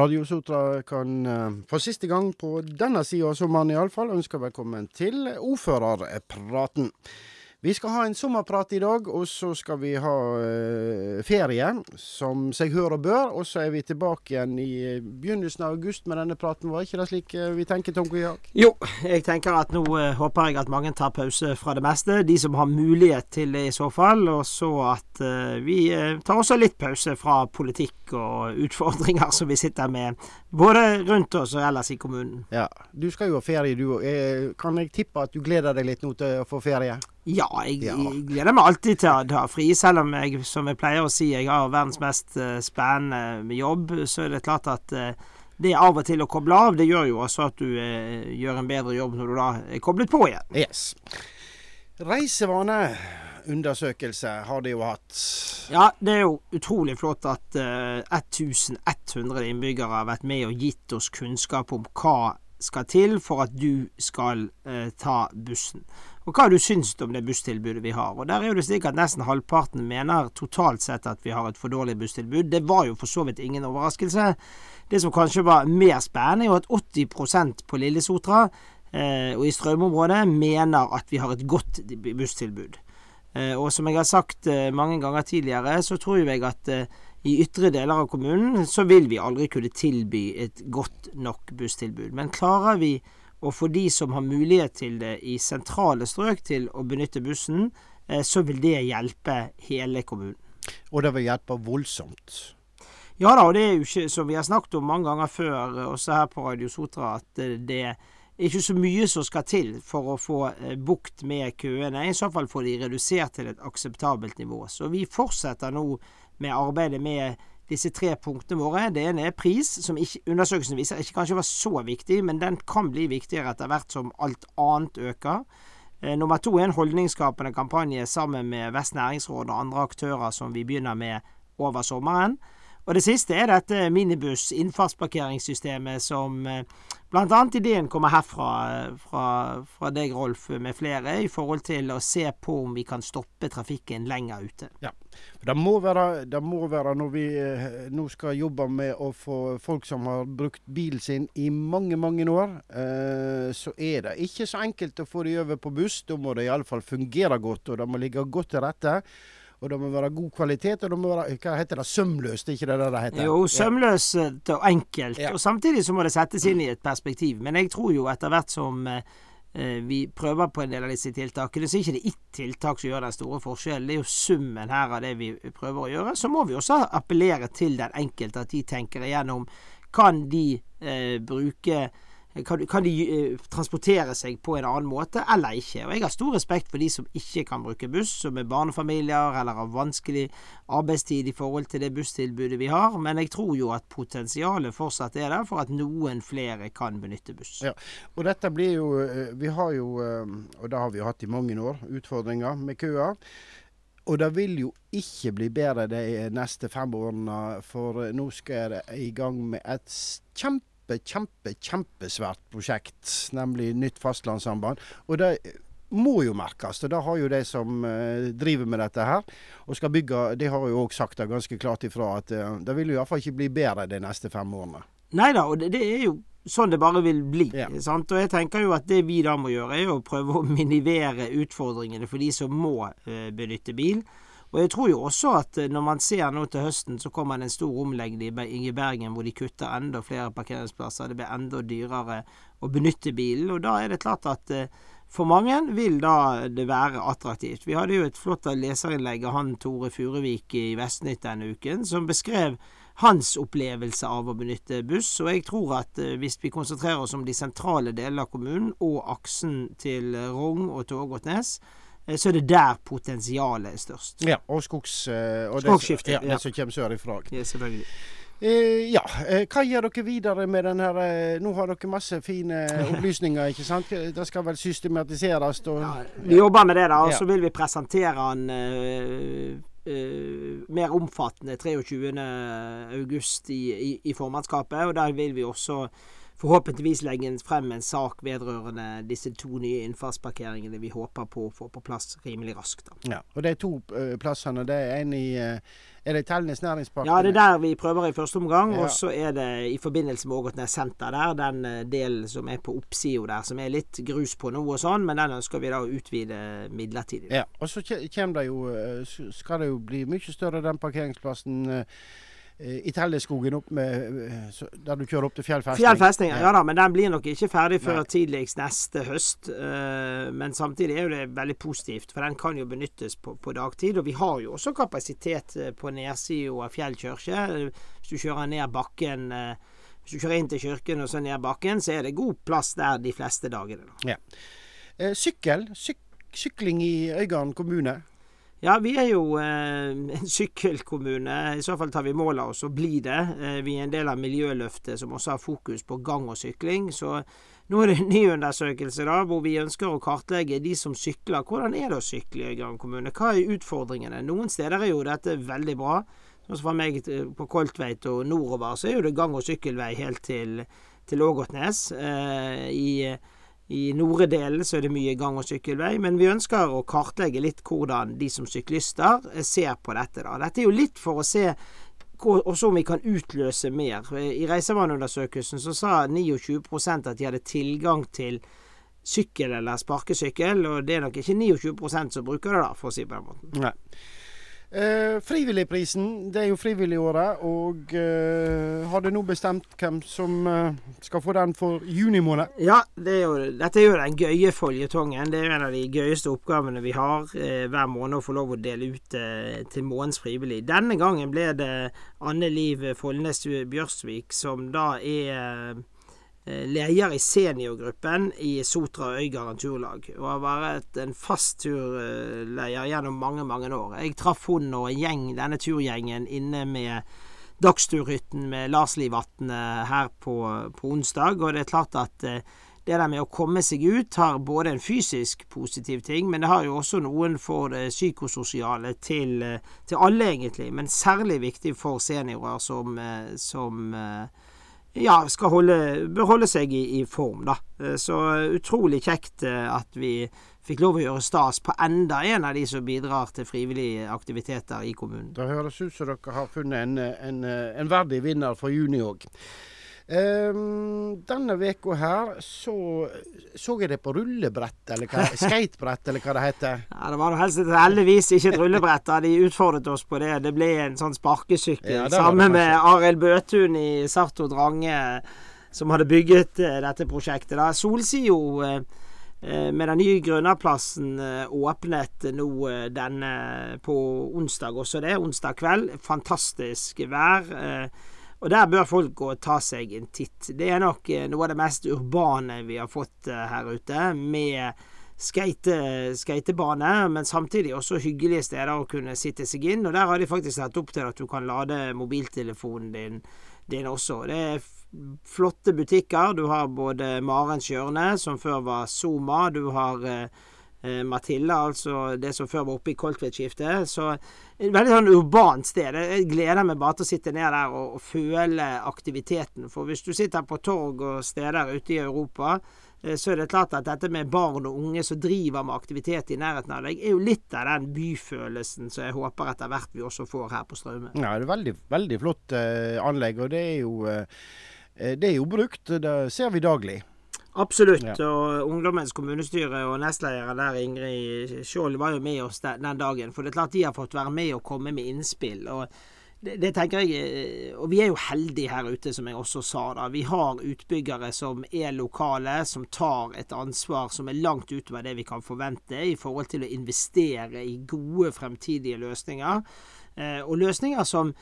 Radio Sotra kan eh, for siste gang på denne sida av sommeren iallfall ønske velkommen til ordførerpraten. Vi skal ha en sommerprat i dag, og så skal vi ha uh, ferie, som seg hør og bør. Og så er vi tilbake igjen i begynnelsen av august med denne praten. Var ikke det slik uh, vi tenker, Tom Kujak? Jo, jeg tenker at nå uh, håper jeg at mange tar pause fra det meste. De som har mulighet til det i så fall. Og så at vi tar også litt pause fra politikk og utfordringer som vi sitter med både rundt oss og ellers i kommunen. Ja, Du skal jo ha ferie, du òg. Kan jeg tippe at du gleder deg litt nå til å få ferie? Ja, jeg, ja. jeg, gleder meg alltid til å ha fri, selv om jeg, som jeg pleier å si, jeg har verdens mest uh, spennende jobb. Så er det klart at uh, det av og til å koble av, det gjør jo også at du uh, gjør en bedre jobb når du da er koblet på igjen. Yes. Reisevaneundersøkelse har de jo hatt. Ja, det er jo utrolig flott at 1100 innbyggere har vært med og gitt oss kunnskap om hva skal til for at du skal ta bussen og hva har du syns om det busstilbudet vi har. Og Der er jo det slik at nesten halvparten mener totalt sett at vi har et for dårlig busstilbud. Det var jo for så vidt ingen overraskelse. Det som kanskje var mer spennende, er jo at 80% på Lillesotra eh, og i strømområdet mener at vi har et godt busstilbud. Eh, og som jeg har sagt eh, mange ganger tidligere, så tror jeg at eh, i ytre deler av kommunen så vil vi aldri kunne tilby et godt nok busstilbud. Men klarer vi og for de som har mulighet til det i sentrale strøk til å benytte bussen, eh, så vil det hjelpe hele kommunen. Og det vil hjelpe voldsomt? Ja da, og det er jo ikke, som vi har snakket om mange ganger før, også her på Radio Sotra, at det er ikke så mye som skal til for å få eh, bukt med køene. I så fall få de redusert til et akseptabelt nivå. Så vi fortsetter nå med arbeidet med disse tre punktene våre. Det ene er pris, som ikke, undersøkelsen viser ikke kanskje var så viktig, men den kan bli viktigere etter hvert som alt annet øker. Eh, nummer to er en holdningsskapende kampanje sammen med Vest næringsråd og andre aktører som vi begynner med over sommeren. Og det siste er dette minibuss-innfartsparkeringssystemet som eh, bl.a. ideen kommer herfra, fra, fra deg, Rolf, med flere, i forhold til å se på om vi kan stoppe trafikken lenger ute. Ja, det må være, det må være når vi eh, nå skal jobbe med å få folk som har brukt bilen sin i mange, mange år, eh, så er det ikke så enkelt å få de over på buss. Da må det iallfall fungere godt, og det må ligge godt til rette. Og det må være god kvalitet, og det må være hva heter det, sømløst, ikke det det heter? Jo, sømløst og enkelt. Ja. Og samtidig så må det settes inn i et perspektiv. Men jeg tror jo etter hvert som eh, vi prøver på en del av disse tiltakene, så er ikke det ett tiltak som gjør den store forskjellen. Det er jo summen her av det vi prøver å gjøre. Så må vi også appellere til den enkelte, at de tenker igjennom kan de eh, bruke kan, kan de uh, transportere seg på en annen måte eller ikke? Og Jeg har stor respekt for de som ikke kan bruke buss, som er barnefamilier eller har vanskelig arbeidstid i forhold til det busstilbudet vi har, men jeg tror jo at potensialet fortsatt er der for at noen flere kan benytte buss. Ja, og dette blir jo eh, Vi har jo, eh, og det har vi hatt i mange år, utfordringer med køer. Og det vil jo ikke bli bedre de neste fem årene, for nå skal jeg i gang med et kjempe kjempe, kjempe, kjempesvært prosjekt, nemlig nytt fastlandssamband. Og det må jo merkes. Og det har jo de som uh, driver med dette her og skal bygge, de har jo òg sagt det ganske klart ifra at uh, det vil jo iallfall ikke bli bedre de neste fem årene. Nei da, og det, det, er jo sånn det bare vil bli. Ja. sant? Og jeg tenker jo at det vi da må gjøre, er å prøve å minivere utfordringene for de som må uh, benytte bil. Og jeg tror jo også at eh, når man ser nå til høsten, så kommer det en stor omlegging i Bergen hvor de kutter enda flere parkeringsplasser. Det blir enda dyrere å benytte bilen. Og da er det klart at eh, for mange vil da det være attraktivt. Vi hadde jo et flott leserinnlegg av han Tore Furuvik i Vestnytt denne uken, som beskrev hans opplevelse av å benytte buss. Og jeg tror at eh, hvis vi konsentrerer oss om de sentrale delene av kommunen og aksen til Rogn og Tågåtnes, Eh, så er det der potensialet er størst. Ja, og skogs... Uh, og Skogskifte. Ja, det som kommer sørifra. Ja, selvfølgelig. Eh, ja, eh, hva gjør dere videre med den her eh, Nå har dere masse fine opplysninger, ikke sant? Det skal vel systematiseres? Og, ja, vi jobber med det, da. Og så vil vi presentere den eh, mer omfattende 23.8 i, i, i formannskapet. Og der vil vi også forhåpentligvis legge frem en sak vedrørende disse to nye innfartsparkeringene vi håper på å få på plass rimelig raskt. Da. Ja, og De to uh, plassene, det er en i uh, er det Tellenes næringspark? Ja, det er der vi prøver i første omgang. Ja. Og så er det i forbindelse med Ågotnes senter der, den delen som er på oppsida der, som er litt grus på nå og sånn, men den ønsker vi da å utvide midlertidig. Ja, og så det jo, skal det jo bli mye større, den parkeringsplassen. Uh, Eh, i Telleskogen opp med, eh, der du kjører opp til Fjellfestning. Fjellfestning, ja. da, men den blir nok ikke ferdig før Nei. tidligst neste høst. Uh, men samtidig er jo det veldig positivt, for den kan jo benyttes på, på dagtid. Og vi har jo også kapasitet på nedsida av Fjell kirke. Hvis du kjører ned bakken Hvis du kjører inn til kirken og så ned bakken, så er det god plass der de fleste dagene. Ja. Sykkel. Syk sykling i Øygarden kommune. Ja, vi er jo eh, en sykkelkommune. I så fall tar vi mål av oss å bli det. Eh, vi er en del av Miljøløftet som også har fokus på gang og sykling. Så nå er det en ny undersøkelse da, hvor vi ønsker å kartlegge de som sykler. Hvordan er det å sykle i Gran kommune? Hva er utfordringene? Noen steder er jo dette veldig bra. Sånn som for meg på Koltveit og nordover, så er jo det gang- og sykkelvei helt til, til Ågotnes. Eh, i nordre delen så er det mye gang- og sykkelvei, men vi ønsker å kartlegge litt hvordan de som syklister eh, ser på dette. da. Dette er jo litt for å se også om vi kan utløse mer. I reisevaneundersøkelsen så sa 29% at de hadde tilgang til sykkel eller sparkesykkel, og det er nok ikke 29% som bruker det, da, for å si på den måten. Nei. Eh, frivilligprisen, det er jo frivilligåret. Og eh, har du nå bestemt hvem som eh, skal få den for juni måned? Ja, det er jo, dette er jo den gøye føljetongen. Det er jo en av de gøyeste oppgavene vi har eh, hver måned å få lov å dele ut eh, til månedens frivillig. Denne gangen ble det Anne Liv Follnes Bjørsvik, som da er leder i seniorgruppen i Sotra Øygarden turlag, og har vært en fast turleder gjennom mange, mange år. Jeg traff hun og en gjeng, denne turgjengen inne med dagsturhytten med Lars Livatne her på, på, onsdag, og det er klart at eh, det der med å komme seg ut har både en fysisk positiv ting, men det har jo også noen for det psykososiale til, til alle, egentlig. Men særlig viktig for seniorer som, eh, som ja, skal holde, bør holde seg i, i, form, da. Eh, så utrolig kjekt eh, at vi fikk lov å gjøre stas på enda en av de som bidrar til frivillige aktiviteter i kommunen. Det høres ut som dere har funnet en, en, en verdig vinner for juni òg. Um, denne veka her så så jeg det på rullebrett, eller hva, skatebrett, eller hva det heter. Ja, Det var helst heldigvis ikke et rullebrett. da De utfordret oss på det. Det ble en sånn sparkesykkel ja, sammen med Arild Bøtun i Sarto Drange, som hadde bygget uh, dette prosjektet. da Solsio uh, med den nye Grønnaplassen åpnet nå denne på onsdag også, det. Onsdag kveld. Fantastisk vær. Og der bør folk gå og ta seg en titt. Det er nok eh, noe av det mest urbane vi har fått eh, her ute, med skate, skatebane, men samtidig også hyggelige steder å kunne sitte seg inn. Og der har de faktisk satt opp til at du kan lade mobiltelefonen din, din også. Det er flotte butikker. Du har både Marens Hjørne, som før var Soma. Du har eh, Matilda, altså det som før var oppe i Koltvedt-skiftet. Så et veldig sånn urbant sted. Jeg gleder meg bare til å sitte ned der og, og, føle aktiviteten. For hvis du sitter på torg og steder ute i Europa, eh, så er det klart at dette med barn og unge som driver med aktivitet i nærheten av deg, er jo litt av den byfølelsen som jeg håper etter hvert vi også får her på Straume. Ja, det er veldig, veldig flott eh, anlegg, og det er jo eh, det er jo brukt. Det ser vi daglig. Absolutt. Ja. Og Ungdommens kommunestyre og nestlederen der, Ingrid Skjold, var jo med oss den, dagen. For det er klart de har fått være med og komme med innspill. og det, det, tenker jeg, eh, og Vi er jo heldige her ute, som jeg også sa. da. Vi har utbyggere som er lokale, som tar et ansvar som er langt utover det vi kan forvente i forhold til å investere i gode fremtidige løsninger. Eh, og løsninger som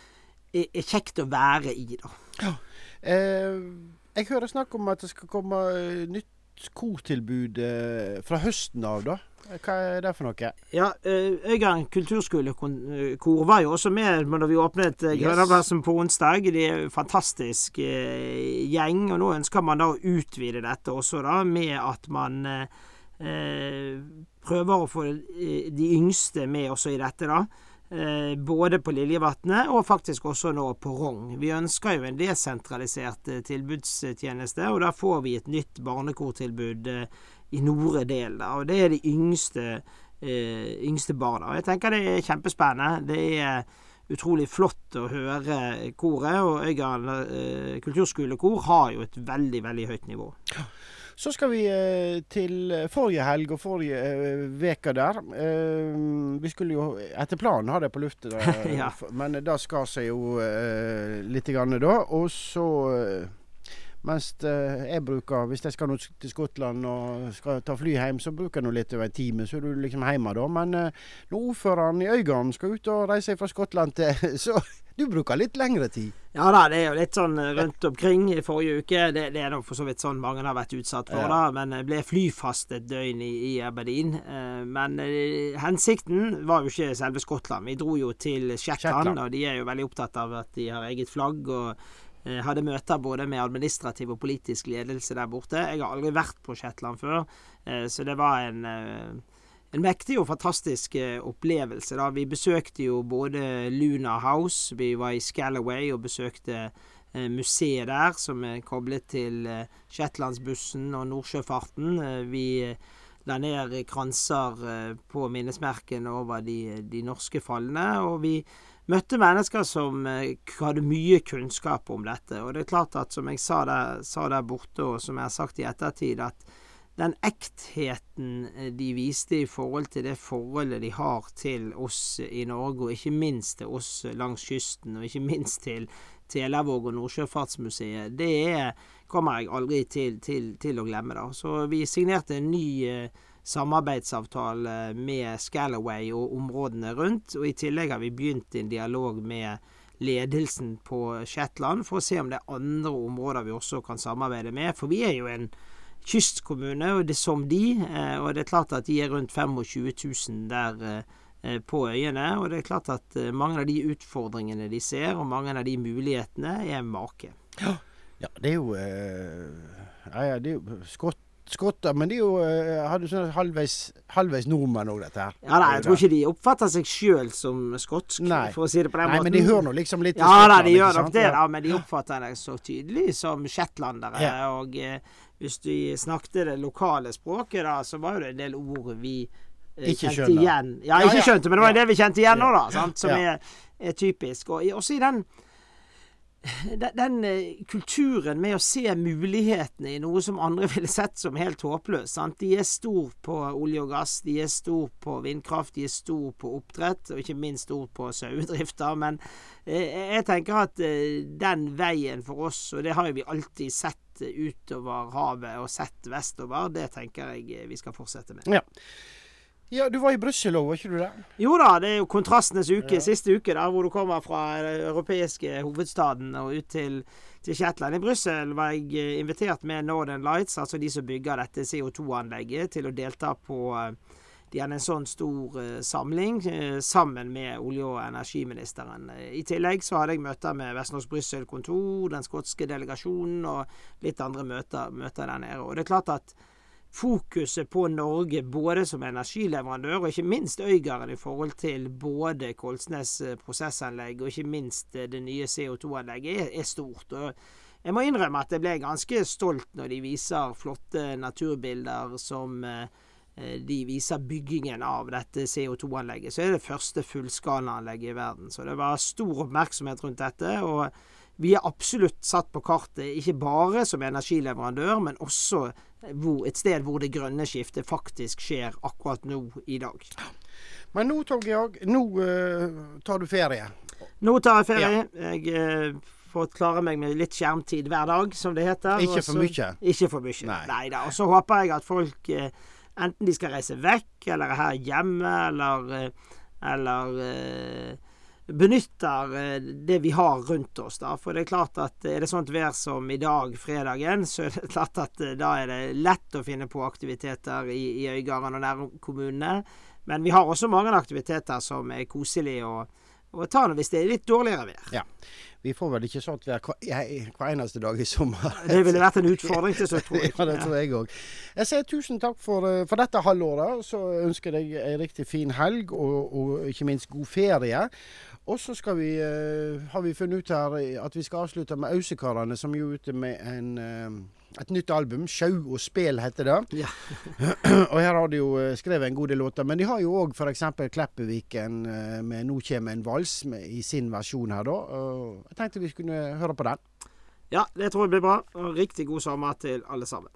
er, kjekt å være i, da. Ja. Eh jeg hører snakk om at det skal komme eh, nytt kortilbud eh, fra høsten av, da. Hva er det for noe? Ja, eh, Øygarden kulturskolekor var jo også med da vi åpnet Grønnaplassen på onsdag. De er en fantastisk gjeng, og nå ønsker man da å utvide dette også, da, med at man eh, prøver å få de yngste med også i dette, da. Eh, både på Liljevatnet og faktisk også nå på Rong. Vi ønsker jo en desentralisert eh, tilbudstjeneste, og da får vi et nytt barnekortilbud eh, i nordre del. Og det er de yngste, yngste barna. Jeg tenker det er kjempespennende. Det er utrolig flott å høre koret, og Øygarden kulturskolekor har jo et veldig, veldig høyt nivå. Så skal vi eh, til forrige helg og forrige eh, der. Eh, vi skulle jo etter planen ha det på luftet, Ja. men det skar seg jo litt grann da. Og så mens eh, jeg bruker, hvis jeg skal nå til Skottland og skal ta fly hjem, så bruker jeg nå litt over en time, så er du liksom hjemme da. Men eh, når ordføreren i Øygarden skal ut og reise fra Skottland til Så du bruker litt lengre tid. Ja da, det er jo litt sånn eh, rundt omkring i forrige uke. Det, det er nok for så vidt sånn mange har vært utsatt for, Ja. da. Men jeg ble flyfast et døgn i, i Aberdeen. Men hensikten var jo ikke selve Skottland. Vi dro jo til Shetland. og de er jo veldig opptatt av at de har eget flagg. og eh, hadde møter både med administrativ og politisk ledelse der borte. Jeg har aldri vært på Shetland før, eh, så det var en eh, en mektig og fantastisk opplevelse. da. Vi besøkte jo både Luna House, vi var i Scalaway og besøkte museet der, som er koblet til Shetlandsbussen og Nordsjøfarten. Vi la ned kranser på minnesmerkene over de, de norske falne, og vi møtte mennesker som eh, hadde mye kunnskap om dette. Og det er klart at, som jeg sa der, sa der borte, og som jeg har sagt i ettertid, at den ektheten eh, de viste i forhold til det forholdet de har til oss i Norge, og ikke minst til oss langs kysten, og ikke minst til Telavåg og Nordsjøfartsmuseet, det er, kommer jeg aldri til, til, til å glemme. da. Så vi signerte en ny eh, samarbeidsavtale med Scalaway og områdene rundt, og i tillegg har vi begynt en dialog med ledelsen på Shetland for å se om det er andre områder vi også kan samarbeide med. For vi er jo en kystkommune, og det er som de. eh, Og det er klart at de er rundt 25 000 der eh, på øyene. Og det er klart at eh, mange av de utfordringene de ser, og mange av de mulighetene, er make. Ja, det er jo eh, ja, det er jo skott, skotter, men de er jo Har sånn halvveis, halvveis nordmenn òg, dette her? Ja da, jeg tror ikke de oppfatter seg sjøl som skotsk, Nei. for å si det på den Nei, måten. men de hører nå liksom litt Ja da, de gjør nok det, da, men de oppfatter deg så tydelig som shetlandere. Ja. Og eh, hvis de snakket det lokale språket, da, så var jo det en del ord vi eh, Ikke kjente igjen. Ja, ikke skjønte, men det var Ja. det vi kjente igjen nå, da. Sant? Som er, er typisk. Og også i den den, den eh, kulturen med å se mulighetene i noe som andre ville sett som helt håpløst. Sant? De er stor på olje og gass, de er stor på vindkraft, de er stor på oppdrett, og ikke minst stor på sauedrifter. Men eh, jeg tenker at eh, den veien for oss, og det har jo vi alltid sett utover havet og sett vestover, det tenker jeg eh, vi skal fortsette med. Ja. Ja, du var i Brussel òg, var ikke du det? Jo da, det er jo kontrastenes uke, Ja. siste uke, da, hvor du kommer fra den europeiske hovedstaden og ut til, til Shetland. I Brussel var jeg eh, invitert med Northern Lights, altså de som bygger dette CO2-anlegget, til å delta på eh, de hadde en sånn stor eh, samling eh, sammen med olje- og energiministeren. Eh, I tillegg så hadde jeg møter med Vestnorsk Brussel kontor, den skotske delegasjonen og litt andre møter, møter der nede. Og det er klart at fokuset på Norge både som energileverandør og ikke minst Øygarden i forhold til både Kolsnes eh, prosessanlegg og ikke minst eh, det nye CO2-anlegget er, er stort. Og jeg må innrømme at jeg ble ganske stolt når de viser flotte naturbilder som eh, de viser byggingen av dette CO2-anlegget. Så er det første fullskalaanlegget i verden. Så det var stor oppmerksomhet rundt dette. og vi er absolutt satt på kartet, ikke bare som energileverandør, men også et sted hvor det grønne skiftet faktisk skjer akkurat nå i dag. Men nå, Georg, nå uh, tar du ferie. Nå tar jeg ferie. Jeg uh, får klare meg med litt skjermtid hver dag, som det heter. Ikke for mye. Ikke for mye. Nei. Nei da. Og så håper jeg at folk, uh, enten de skal reise vekk, eller er her hjemme, eller, eller benytter eh, det vi har rundt oss. da. For det er klart at er det sånt vær som i dag, fredagen, så er det klart at eh, da er det lett å finne på aktiviteter i, i Øygarden og nærkommunene. Men vi har også mange aktiviteter som er koselige og, Og ta det hvis det er litt dårligere vær. Ja. Vi får vel ikke sånt vær hver, hver eneste dag i sommer. Det ville vært en utfordring til slutt, tror jeg. ja, det tror jeg òg. Jeg sier tusen takk for, eh, for dette halvåret. Så ønsker jeg deg ei riktig fin helg, og, og ikke minst god ferie. Og så skal vi, uh, har vi funnet ut her at vi skal avslutte med Ausekarene, som er ute med en, uh, et nytt album. 'Sjau og spel' heter det. Ja. og her har de jo skrevet en god del låter. Men de har jo òg f.eks. Kleppeviken uh, med 'Nå kjem en vals' med, i sin versjon her, da. Og jeg tenkte vi skulle høre på den. Ja, det tror jeg blir bra. Og riktig god sommer til alle sammen.